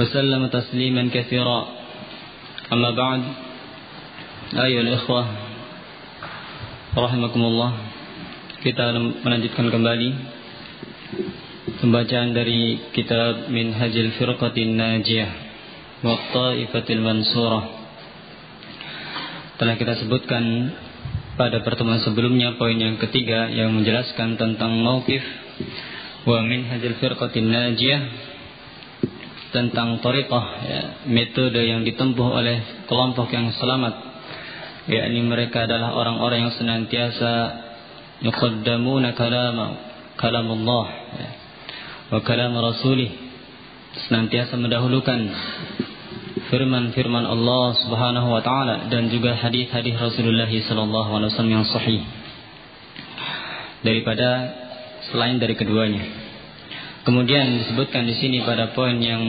وسلم تسليما كثيرا أما بعد أيها الإخوة رحمكم الله kita melanjutkan kembali pembacaan dari kitab Minhajul Firqatin Najiyah wa Taifatil Mansurah telah kita sebutkan pada pertemuan sebelumnya poin yang ketiga yang menjelaskan tentang mauqif wa Minhajul Firqatin Najiyah tentang tariqah ya, metode yang ditempuh oleh kelompok yang selamat. Yakni mereka adalah orang-orang yang senantiasa yuqaddamuna kalam kalamullah ya, wa kalam rasulih. Senantiasa mendahulukan firman-firman Allah Subhanahu wa taala dan juga hadis-hadis Rasulullah sallallahu alaihi wasallam yang sahih. Daripada selain dari keduanya. Kemudian disebutkan di sini pada poin yang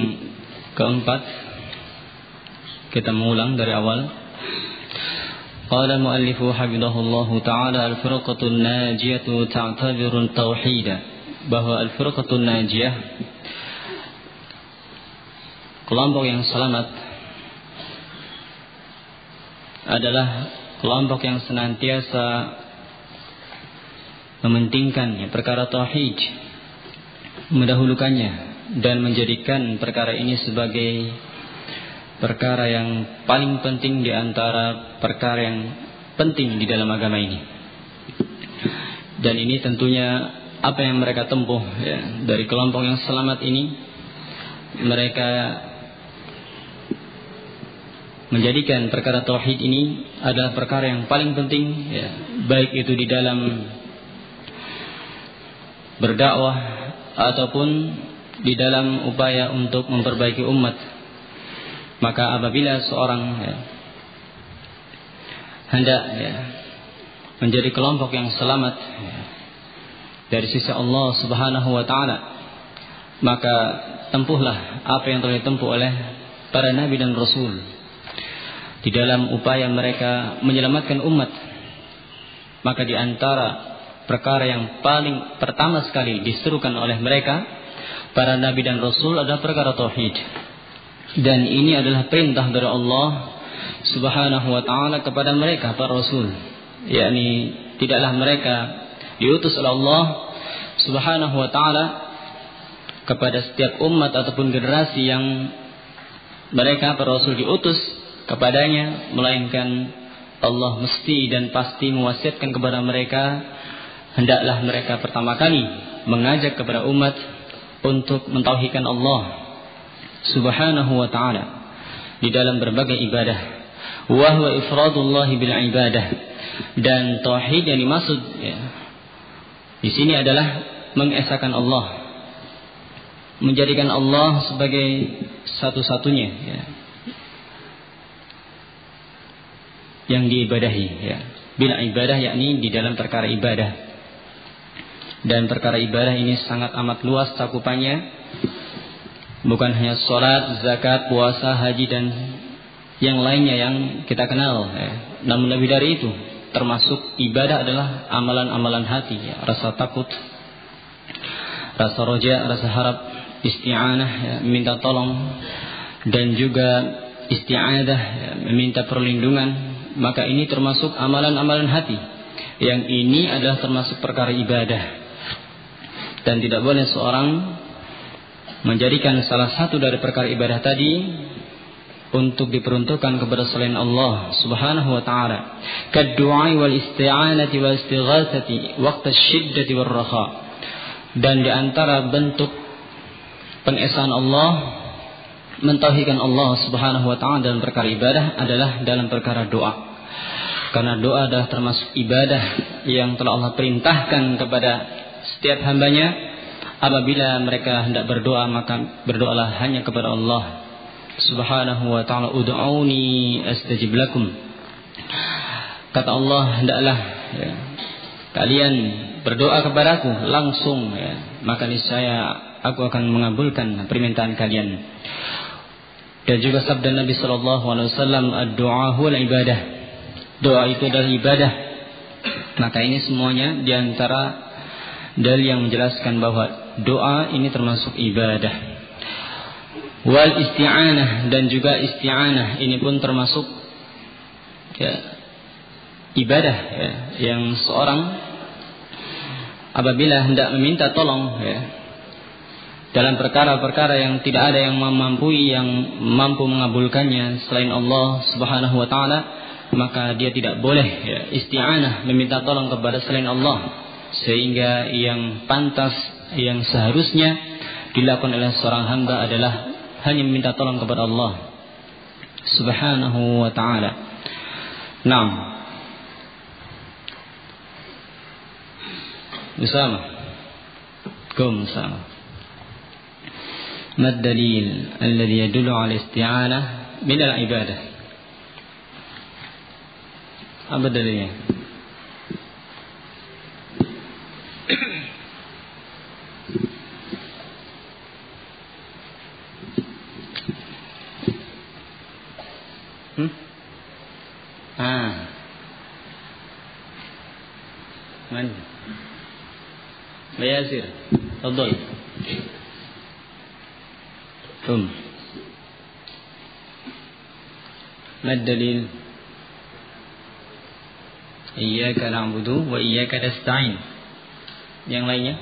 keempat. Kita mengulang dari awal. Qala muallifu hafizahullah taala al-firqatun najiyatu ta'tabiru tauhid bahwa al-firqatun najiyah kelompok yang selamat adalah kelompok yang senantiasa mementingkan perkara tauhid mendahulukannya dan menjadikan perkara ini sebagai perkara yang paling penting di antara perkara yang penting di dalam agama ini. Dan ini tentunya apa yang mereka tempuh ya, dari kelompok yang selamat ini mereka menjadikan perkara tauhid ini adalah perkara yang paling penting ya, baik itu di dalam berdakwah ataupun di dalam upaya untuk memperbaiki umat. Maka apabila seorang ya, hendak ya, menjadi kelompok yang selamat ya, dari sisi Allah Subhanahu wa taala maka tempuhlah apa yang telah ditempuh oleh para nabi dan rasul. Di dalam upaya mereka menyelamatkan umat maka di antara perkara yang paling pertama sekali diserukan oleh mereka para nabi dan rasul adalah perkara tauhid. Dan ini adalah perintah dari Allah Subhanahu wa taala kepada mereka para rasul. yakni tidaklah mereka diutus oleh Allah Subhanahu wa taala kepada setiap umat ataupun generasi yang mereka para rasul diutus kepadanya melainkan Allah mesti dan pasti mewasiatkan kepada mereka hendaklah mereka pertama kali mengajak kepada umat untuk mentauhidkan Allah Subhanahu wa taala di dalam berbagai ibadah. Wa huwa ifradullah bil ibadah. Dan tauhid yang dimaksud ya, di sini adalah mengesahkan Allah. Menjadikan Allah sebagai satu-satunya ya, yang diibadahi ya bila ibadah yakni di dalam perkara ibadah dan perkara ibadah ini sangat amat luas cakupannya bukan hanya sholat, zakat, puasa, haji dan yang lainnya yang kita kenal ya. namun lebih dari itu termasuk ibadah adalah amalan-amalan hati ya. rasa takut rasa roja, rasa harap isti'anah ya, minta tolong dan juga isti'adah ya, meminta perlindungan maka ini termasuk amalan-amalan hati yang ini adalah termasuk perkara ibadah dan tidak boleh seorang menjadikan salah satu dari perkara ibadah tadi untuk diperuntukkan kepada selain Allah Subhanahu wa taala. Kaddu'a wal isti'anati wal istighatsati waqta syiddati war raha. Dan di antara bentuk pengesahan Allah mentauhidkan Allah Subhanahu wa taala dalam perkara ibadah adalah dalam perkara doa. Karena doa adalah termasuk ibadah yang telah Allah perintahkan kepada setiap hambanya apabila mereka hendak berdoa maka berdoalah hanya kepada Allah Subhanahu wa taala ud'uni astajib lakum. Kata Allah hendaklah ya, kalian berdoa kepadaku langsung ya, maka niscaya aku akan mengabulkan permintaan kalian. Dan juga sabda Nabi sallallahu alaihi wasallam, "Ad-du'a huwal ibadah." Doa itu adalah ibadah. Maka ini semuanya di antara dalil yang menjelaskan bahwa doa ini termasuk ibadah. Wal isti'anah dan juga isti'anah ini pun termasuk ya, ibadah ya, yang seorang apabila hendak meminta tolong ya, dalam perkara-perkara yang tidak ada yang mampu yang mampu mengabulkannya selain Allah Subhanahu wa taala maka dia tidak boleh ya, isti'anah meminta tolong kepada selain Allah sehingga yang pantas yang seharusnya dilakukan oleh seorang hamba adalah hanya meminta tolong kepada Allah Subhanahu wa taala. Naam. Bersama. Kum sama. ما الدليل الذي يدل على الاستعانة من العبادة apa dalilnya ما الدليل Iyyaka na'budu wa iyyaka nasta'in. Yang lainnya?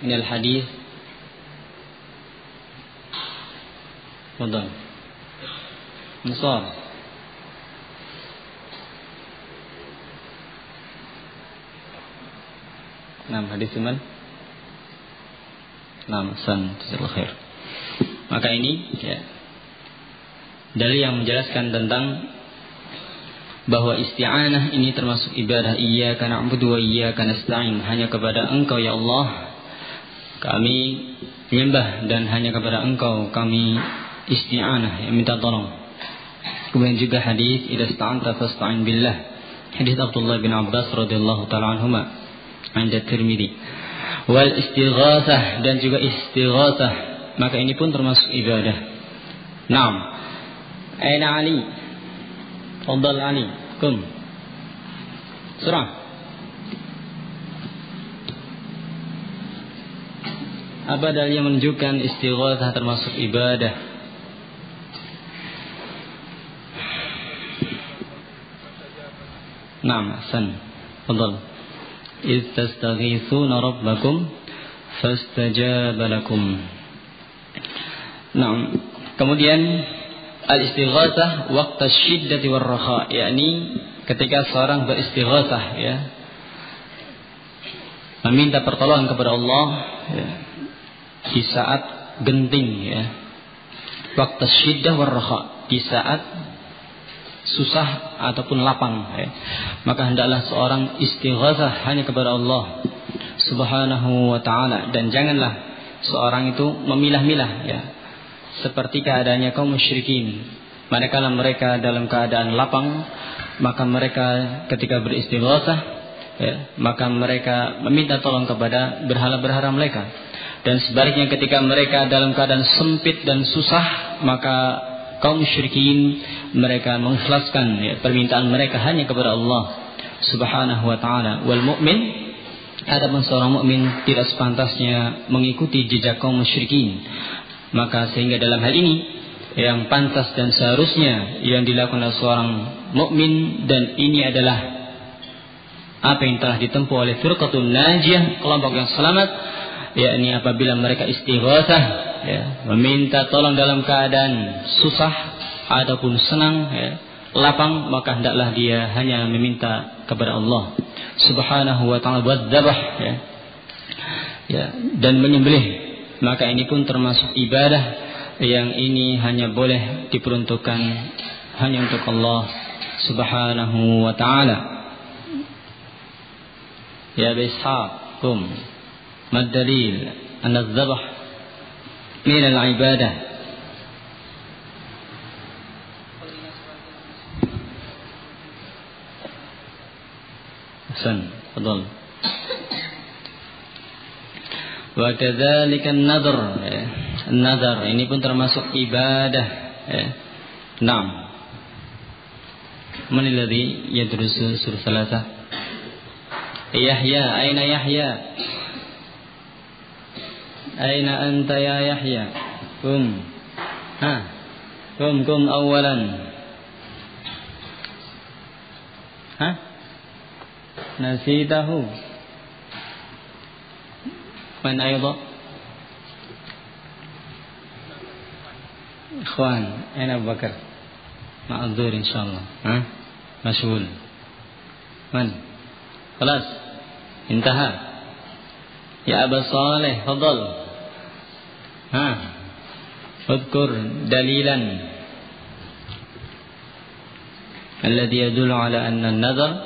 Minal hadis. Fadal. Musar. Nah, hadis iman. Nah, san khair. Maka ini ya, dalil yang menjelaskan tentang bahwa isti'anah ini termasuk ibadah iyyaka na'budu wa iyyaka nasta'in. Hanya kepada engkau ya Allah kami menyembah dan hanya kepada engkau kami isti'anah yang minta tolong. Kemudian juga hadis idza sta'anta fasta'in billah. Hadis Abdullah bin Abbas radhiyallahu taala anhuma. Anda Tirmidzi. Wal istighatsah dan juga istighatsah. Maka ini pun termasuk ibadah. Naam Aina Ali تفضل علي قم بسرعة Apa dalil yang menunjukkan istighatsah termasuk ibadah? Naam, san. Fadal. إذ تستغيثون ربكم فاستجاب لكم. Naam. Kemudian al-istighatsah waqta syiddati war-raha, yakni ketika seorang beristighatsah ya. Meminta pertolongan kepada Allah ya, di saat genting ya. Waqta syiddah war-raha, di saat susah ataupun lapang ya. Maka hendaklah seorang istighatsah hanya kepada Allah Subhanahu wa taala dan janganlah seorang itu memilah-milah ya seperti keadaannya kaum musyrikin. Manakala mereka dalam keadaan lapang, maka mereka ketika beristighatsah, ya, maka mereka meminta tolong kepada berhala-berhala mereka. Dan sebaliknya ketika mereka dalam keadaan sempit dan susah, maka kaum musyrikin mereka mengikhlaskan ya, permintaan mereka hanya kepada Allah Subhanahu wa taala. Wal mu'min Adapun seorang mukmin tidak sepantasnya mengikuti jejak kaum musyrikin maka sehingga dalam hal ini yang pantas dan seharusnya yang dilakukan oleh seorang mukmin dan ini adalah apa yang telah ditempuh oleh firqatul najiyah kelompok yang selamat yakni apabila mereka istighatsah ya, meminta tolong dalam keadaan susah ataupun senang ya, lapang maka hendaklah dia hanya meminta kepada Allah Subhanahu wa taala buat ya. ya dan menyembelih maka ini pun termasuk ibadah yang ini hanya boleh diperuntukkan hanya untuk Allah Subhanahu wa taala. Ya bishakum madalil an dzabh min al-ibadah Hasan, tafadhal. Fadal. Wa kadzalika. Ya. An-nadhr ini pun termasuk ibadah. Ya. Naam. Man alladhi yadrusu surah salasa? Yahya, aina Yahya? Aina anta ya Yahya? Kum. Ha. Kum kum awalan. Ha? Nasitahu. من أيضا. إخوان أين أبو بكر معذور إن شاء الله. ها؟ مشغول. من؟ خلاص انتهى. يا أبا صالح فضل ها؟ اذكر دليلا. الذي يدل على أن النذر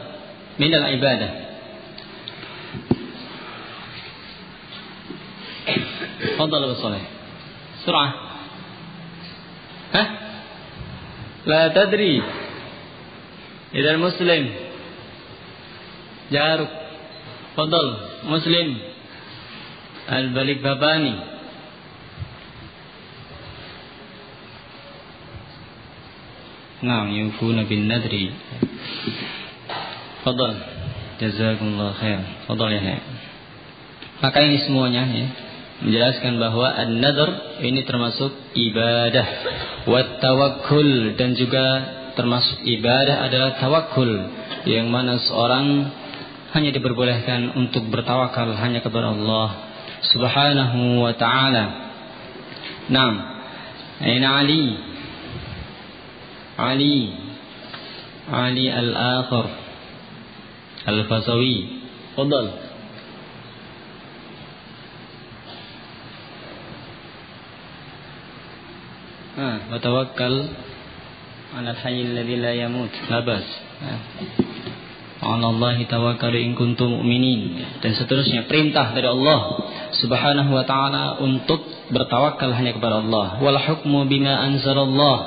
من العبادة. تفضل أبو صالح بسرعة ها لا تدري إذا المسلم جارك تفضل مسلم البلك باباني نعم يوفون بالنذر تفضل جزاكم الله خير تفضل يا maka ini semuanya ya menjelaskan bahwa an-nadhr ini termasuk ibadah wa tawakkul dan juga termasuk ibadah adalah tawakul yang mana seorang hanya diperbolehkan untuk bertawakal hanya kepada Allah Subhanahu wa taala. Naam. Aina Ali? Ali Ali al-akhir al-Fasawi. Fadal. wa tawakkal 'alal hayyil ladzi la yamut. Labas. Allahi tawakkalu in kuntum mu'minin. Dan seterusnya perintah dari Allah Subhanahu wa taala untuk bertawakal hanya kepada Allah. Wal hukmu bima anzalallah.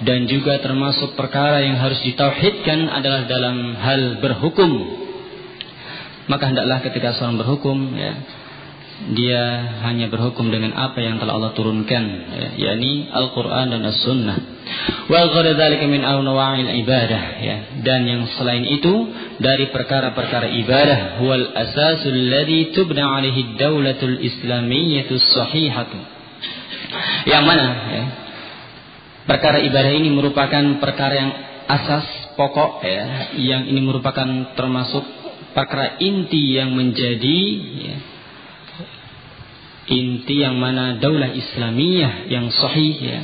Dan juga termasuk perkara yang harus ditauhidkan adalah dalam hal berhukum. Maka hendaklah ketika seorang berhukum ya dia hanya berhukum dengan apa yang telah Allah turunkan ya, yakni Al-Qur'an dan As-Sunnah. Wa ghairu min anwa'il ibadah ya. Dan yang selain itu dari perkara-perkara ibadah wal asasul ladzi tubna 'alaihi daulatul islamiyyatu sahihatu. Yang mana ya? Perkara ibadah ini merupakan perkara yang asas pokok ya, yang ini merupakan termasuk perkara inti yang menjadi ya, inti yang mana daulah Islamiyah yang sahih ya.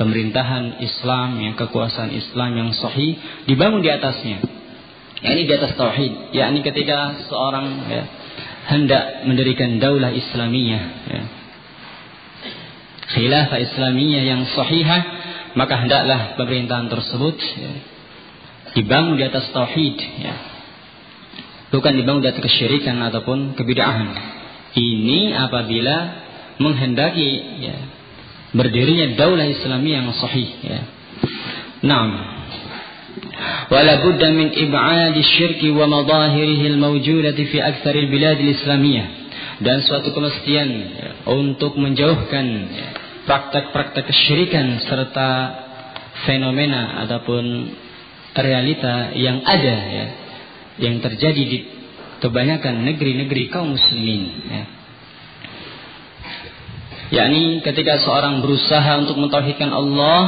Pemerintahan Islam yang kekuasaan Islam yang sahih dibangun di atasnya. Ya, ini di atas tauhid. Ya, ini ketika seorang ya, hendak mendirikan daulah Islamiyah ya. Khilafah Islamiyah yang sahihah maka hendaklah pemerintahan tersebut ya, dibangun di atas tauhid ya. Bukan dibangun di atas kesyirikan ataupun kebid'ahan. Ini apabila menghendaki ya, berdirinya daulah Islamiyah yang sahih ya. Ib'ad syirki wa madahirihi al-mawjudati fi aktsar al-bilad al-islamiyah. Dan suatu kemestian ya, untuk menjauhkan ya, praktek-praktek kesyirikan serta fenomena ataupun realita yang ada ya, yang terjadi di kebanyakan negeri-negeri kaum muslimin ya. yakni ketika seorang berusaha untuk mentauhidkan Allah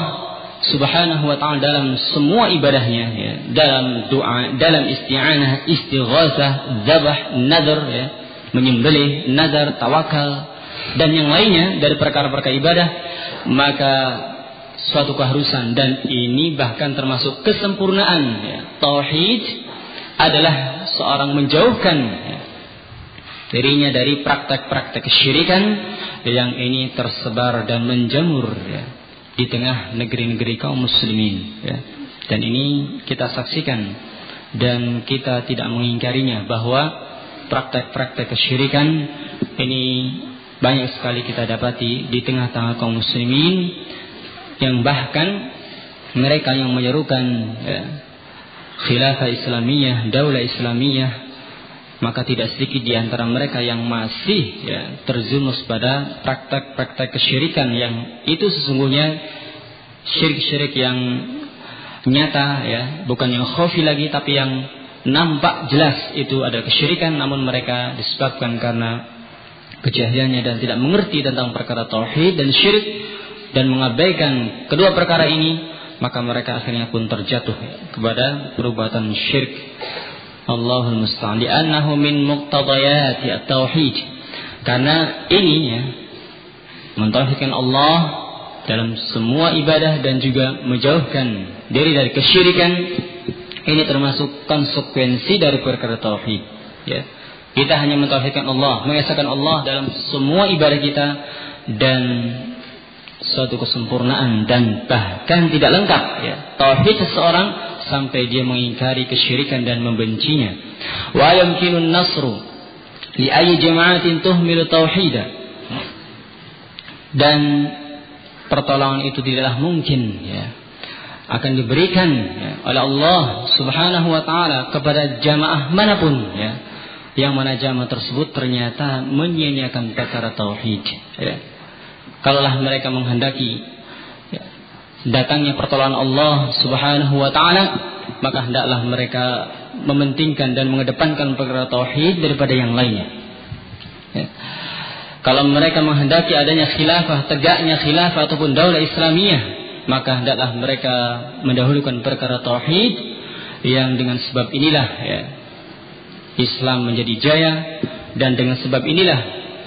subhanahu wa ta'ala dalam semua ibadahnya ya. dalam doa dalam isti'anah istighasah zabah nadar ya. menyembelih nazar tawakal dan yang lainnya dari perkara-perkara ibadah maka suatu keharusan dan ini bahkan termasuk kesempurnaan ya. tauhid adalah seorang menjauhkan dirinya dari praktek-praktek kesyirikan yang ini tersebar dan menjamur ya, di tengah negeri-negeri kaum muslimin ya. dan ini kita saksikan dan kita tidak mengingkarinya bahwa praktek-praktek kesyirikan ini banyak sekali kita dapati di tengah-tengah kaum muslimin yang bahkan mereka yang menyerukan ya, khilafah Islamiyah, daulah Islamiyah, maka tidak sedikit di antara mereka yang masih ya, terjumus pada praktek-praktek kesyirikan yang itu sesungguhnya syirik-syirik yang nyata ya, bukan yang khafi lagi tapi yang nampak jelas itu adalah kesyirikan namun mereka disebabkan karena kejahilannya dan tidak mengerti tentang perkara tauhid dan syirik dan mengabaikan kedua perkara ini maka mereka akhirnya pun terjatuh kepada perbuatan syirik. Allahul musta'an li'annahu min muqtadayati at-tauhid. Karena ini ya mentauhidkan Allah dalam semua ibadah dan juga menjauhkan diri dari kesyirikan ini termasuk konsekuensi dari perkara tauhid ya kita hanya mentauhidkan Allah mengesahkan Allah dalam semua ibadah kita dan suatu kesempurnaan dan bahkan tidak lengkap. Ya. Tauhid seseorang sampai dia mengingkari kesyirikan dan membencinya. Wa yumkinun nasru li ayyi jama'atin tuhmilu tauhida. Dan pertolongan itu tidaklah mungkin ya akan diberikan ya, oleh Allah Subhanahu wa taala kepada jamaah mana pun ya. Yang mana jamaah tersebut ternyata menyia-nyiakan perkara tauhid ya kalaulah mereka menghendaki ya, datangnya pertolongan Allah Subhanahu wa taala maka hendaklah mereka mementingkan dan mengedepankan perkara tauhid daripada yang lainnya ya. kalau mereka menghendaki adanya khilafah tegaknya khilafah ataupun daulah Islamiyah maka hendaklah mereka mendahulukan perkara tauhid yang dengan sebab inilah ya, Islam menjadi jaya dan dengan sebab inilah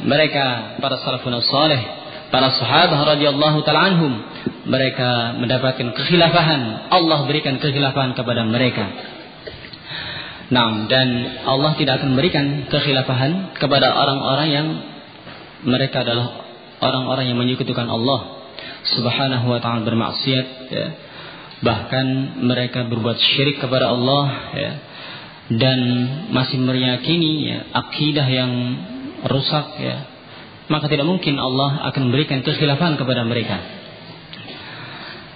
mereka para salafun saleh para sahabat radhiyallahu taala anhum mereka mendapatkan kekhilafahan Allah berikan kekhilafahan kepada mereka Nah, dan Allah tidak akan memberikan kekhilafahan kepada orang-orang yang mereka adalah orang-orang yang menyekutukan Allah Subhanahu wa taala bermaksiat ya. Bahkan mereka berbuat syirik kepada Allah ya. Dan masih meyakini ya, akidah yang rusak ya maka tidak mungkin Allah akan memberikan kekhilafan kepada mereka.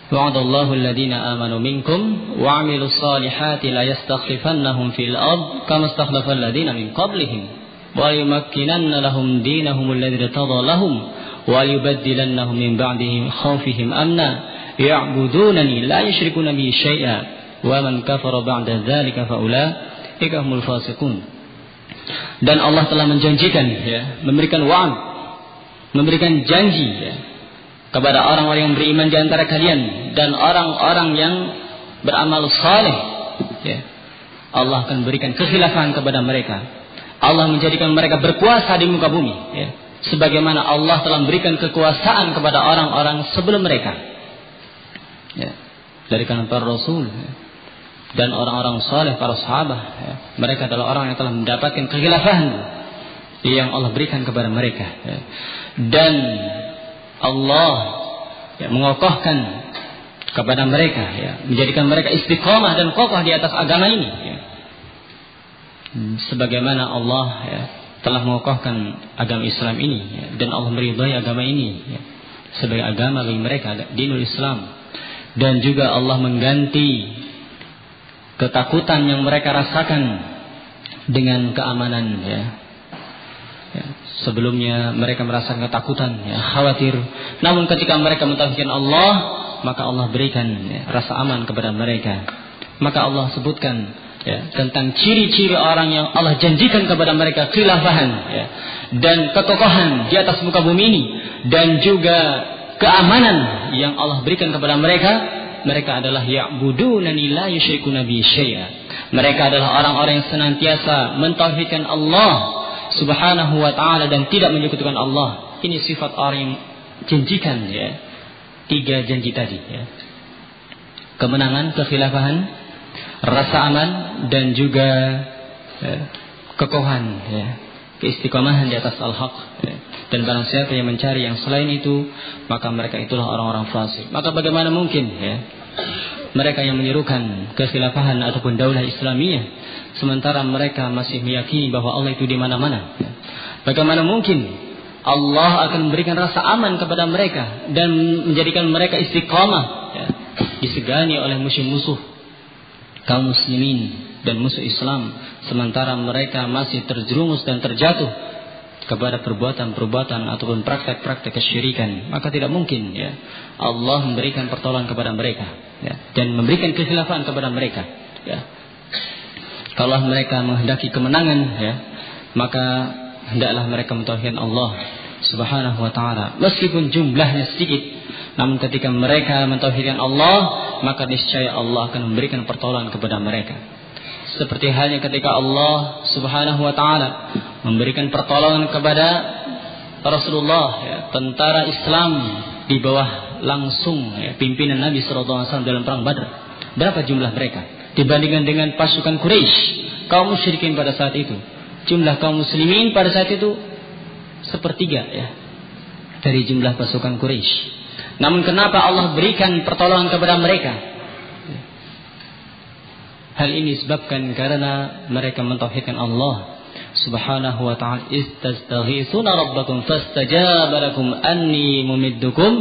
Wa'adallahu alladhina amanu minkum wa 'amilus salihati la yastakhlifannahum fil ard kama istakhlafa alladhina min qablihim wa yumakkinanna lahum dinahum alladhi irtada lahum wa yubaddilannahum min ba'dihim khawfihim amna ya'budunani la yushrikuna bi syai'a wa man kafara ba'da dzalika fa ulaika humul fasiqun dan Allah telah menjanjikan ya memberikan wa'ad memberikan janji ya, kepada orang-orang yang beriman di antara kalian dan orang-orang yang beramal saleh ya. Allah akan berikan kekhilafan kepada mereka. Allah menjadikan mereka berkuasa di muka bumi ya. Sebagaimana Allah telah memberikan kekuasaan kepada orang-orang sebelum mereka. Ya. Dari kalangan para rasul ya. dan orang-orang saleh para sahabat ya. Mereka adalah orang yang telah mendapatkan kekhilafan yang Allah berikan kepada mereka. Dan Allah ya, mengokohkan kepada mereka ya, menjadikan mereka istiqomah dan kokoh di atas agama ini ya. Hmm, sebagaimana Allah ya, telah mengokohkan agama Islam ini dan Allah meridai agama ini sebagai agama bagi mereka dinul Islam dan juga Allah mengganti ketakutan yang mereka rasakan dengan keamanan ya Ya, sebelumnya mereka merasa ketakutan, ya, khawatir. Namun ketika mereka mentauhidkan Allah, maka Allah berikan ya, rasa aman kepada mereka. Maka Allah sebutkan ya, tentang ciri-ciri orang yang Allah janjikan kepada mereka khilafahan ya, dan kekokohan di atas muka bumi ini dan juga keamanan yang Allah berikan kepada mereka. Mereka adalah ya'budunani la yusyrikuna bi syai'a. Mereka adalah orang-orang yang senantiasa mentauhidkan Allah subhanahu wa ta'ala dan tidak menyekutukan Allah. Ini sifat orang yang janjikan ya. Tiga janji tadi ya. Kemenangan, kekhilafahan, rasa aman dan juga ya, kekohan ya. Keistiqomahan di atas al-haq ya. Dan barang siapa yang mencari yang selain itu Maka mereka itulah orang-orang fasik Maka bagaimana mungkin ya Mereka yang menyerukan kekhilafahan Ataupun daulah Islamiyah. Sementara mereka masih meyakini bahwa Allah itu di mana-mana. Bagaimana mungkin Allah akan memberikan rasa aman kepada mereka dan menjadikan mereka istiqamah? Ya, disegani oleh musuh-musuh kaum muslimin dan musuh Islam. Sementara mereka masih terjerumus dan terjatuh kepada perbuatan-perbuatan ataupun praktek-praktek kesyirikan maka tidak mungkin ya Allah memberikan pertolongan kepada mereka ya, dan memberikan kekhilafan kepada mereka ya. Kalau mereka menghendaki kemenangan ya maka hendaklah mereka mentauhidkan Allah Subhanahu wa taala. Meskipun jumlahnya sedikit namun ketika mereka mentauhidkan Allah maka niscaya Allah akan memberikan pertolongan kepada mereka seperti halnya ketika Allah Subhanahu wa taala memberikan pertolongan kepada Rasulullah ya, tentara Islam di bawah langsung ya, pimpinan Nabi sallallahu alaihi dalam perang Badar berapa jumlah mereka dibandingkan dengan pasukan Quraisy kaum musyrikin pada saat itu jumlah kaum muslimin pada saat itu sepertiga ya dari jumlah pasukan Quraisy. Namun kenapa Allah berikan pertolongan kepada mereka? Hal ini disebabkan karena mereka mentauhidkan Allah Subhanahu wa ta'ala istastaghisuna rabbakum fastajaba lakum anni mumiddukum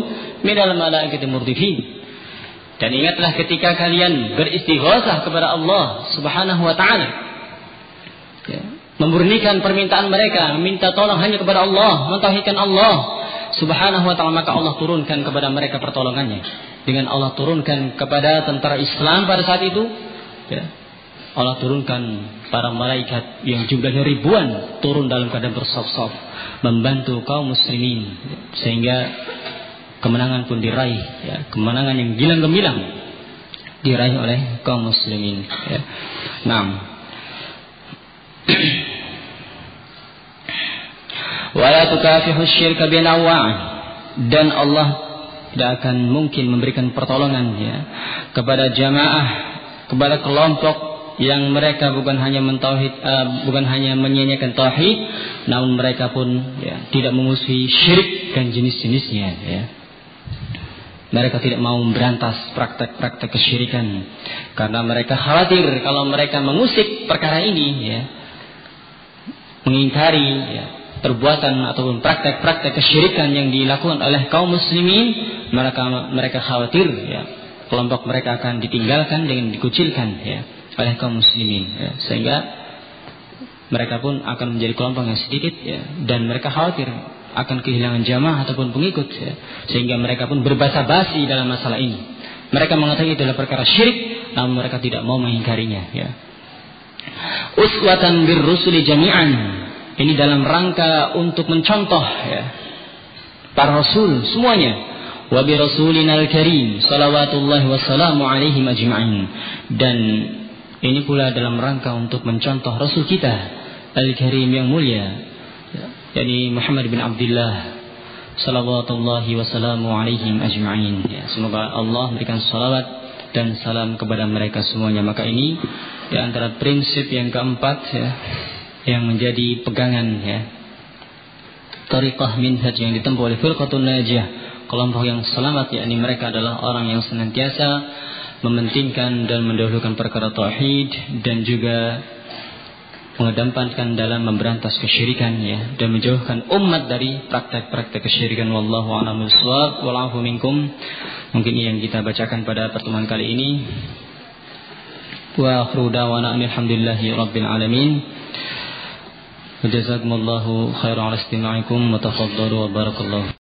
minal malaikati murdifin. Dan ingatlah ketika kalian beristighosah kepada Allah Subhanahu wa ta'ala. Ya memurnikan permintaan mereka, meminta tolong hanya kepada Allah, mentauhidkan Allah Subhanahu wa taala maka Allah turunkan kepada mereka pertolongannya. Dengan Allah turunkan kepada tentara Islam pada saat itu, ya, Allah turunkan para malaikat yang jumlahnya ribuan turun dalam keadaan bersaf-saf membantu kaum muslimin sehingga kemenangan pun diraih ya, kemenangan yang gilang gemilang diraih oleh kaum muslimin ya. Nah, wala tukafihu syirka dan Allah tidak akan mungkin memberikan pertolongan ya kepada jamaah kepada kelompok yang mereka bukan hanya mentauhid uh, bukan hanya menyanyikan tauhid namun mereka pun ya, tidak memusuhi syirik dan jenis-jenisnya ya. Mereka tidak mau memberantas praktek-praktek kesyirikan karena mereka khawatir kalau mereka mengusik perkara ini ya mengingkari ya, perbuatan ataupun praktek-praktek kesyirikan yang dilakukan oleh kaum muslimin mereka mereka khawatir ya kelompok mereka akan ditinggalkan dengan dikucilkan ya oleh kaum muslimin ya, sehingga mereka pun akan menjadi kelompok yang sedikit ya dan mereka khawatir akan kehilangan jamaah ataupun pengikut ya, sehingga mereka pun berbahasa basi dalam masalah ini. Mereka mengatakan itu adalah perkara syirik namun mereka tidak mau mengingkarinya ya. Uswatan bir rusuli jami'an. Ini dalam rangka untuk mencontoh ya, para rasul semuanya. Bi rasulina al-karim salawatullahi wassalamu alaihi majma'in. Dan ini pula dalam rangka untuk mencontoh rasul kita al-karim yang mulia. Yani Muhammad bin Abdullah salawatullahi wassalamu alaihim ajma'in. Ya, semoga Allah memberikan salawat dan salam kepada mereka semuanya. Maka ini di antara prinsip yang keempat ya yang menjadi pegangan ya tariqah minhaj yang ditempuh oleh firqatun najiyah kelompok yang selamat yakni mereka adalah orang yang senantiasa mementingkan dan mendahulukan perkara tauhid dan juga mengedampankan dalam memberantas kesyirikan ya dan menjauhkan umat dari praktek-praktek kesyirikan. Wallahu a'lam bissawab. Wallahu minkum. Mungkin ini yang kita bacakan pada pertemuan kali ini. Wa akhru da'wana alhamdulillahi rabbil alamin. Jazakumullahu khairan. Ala istimi'ikum wa tafaddalu wa barakallahu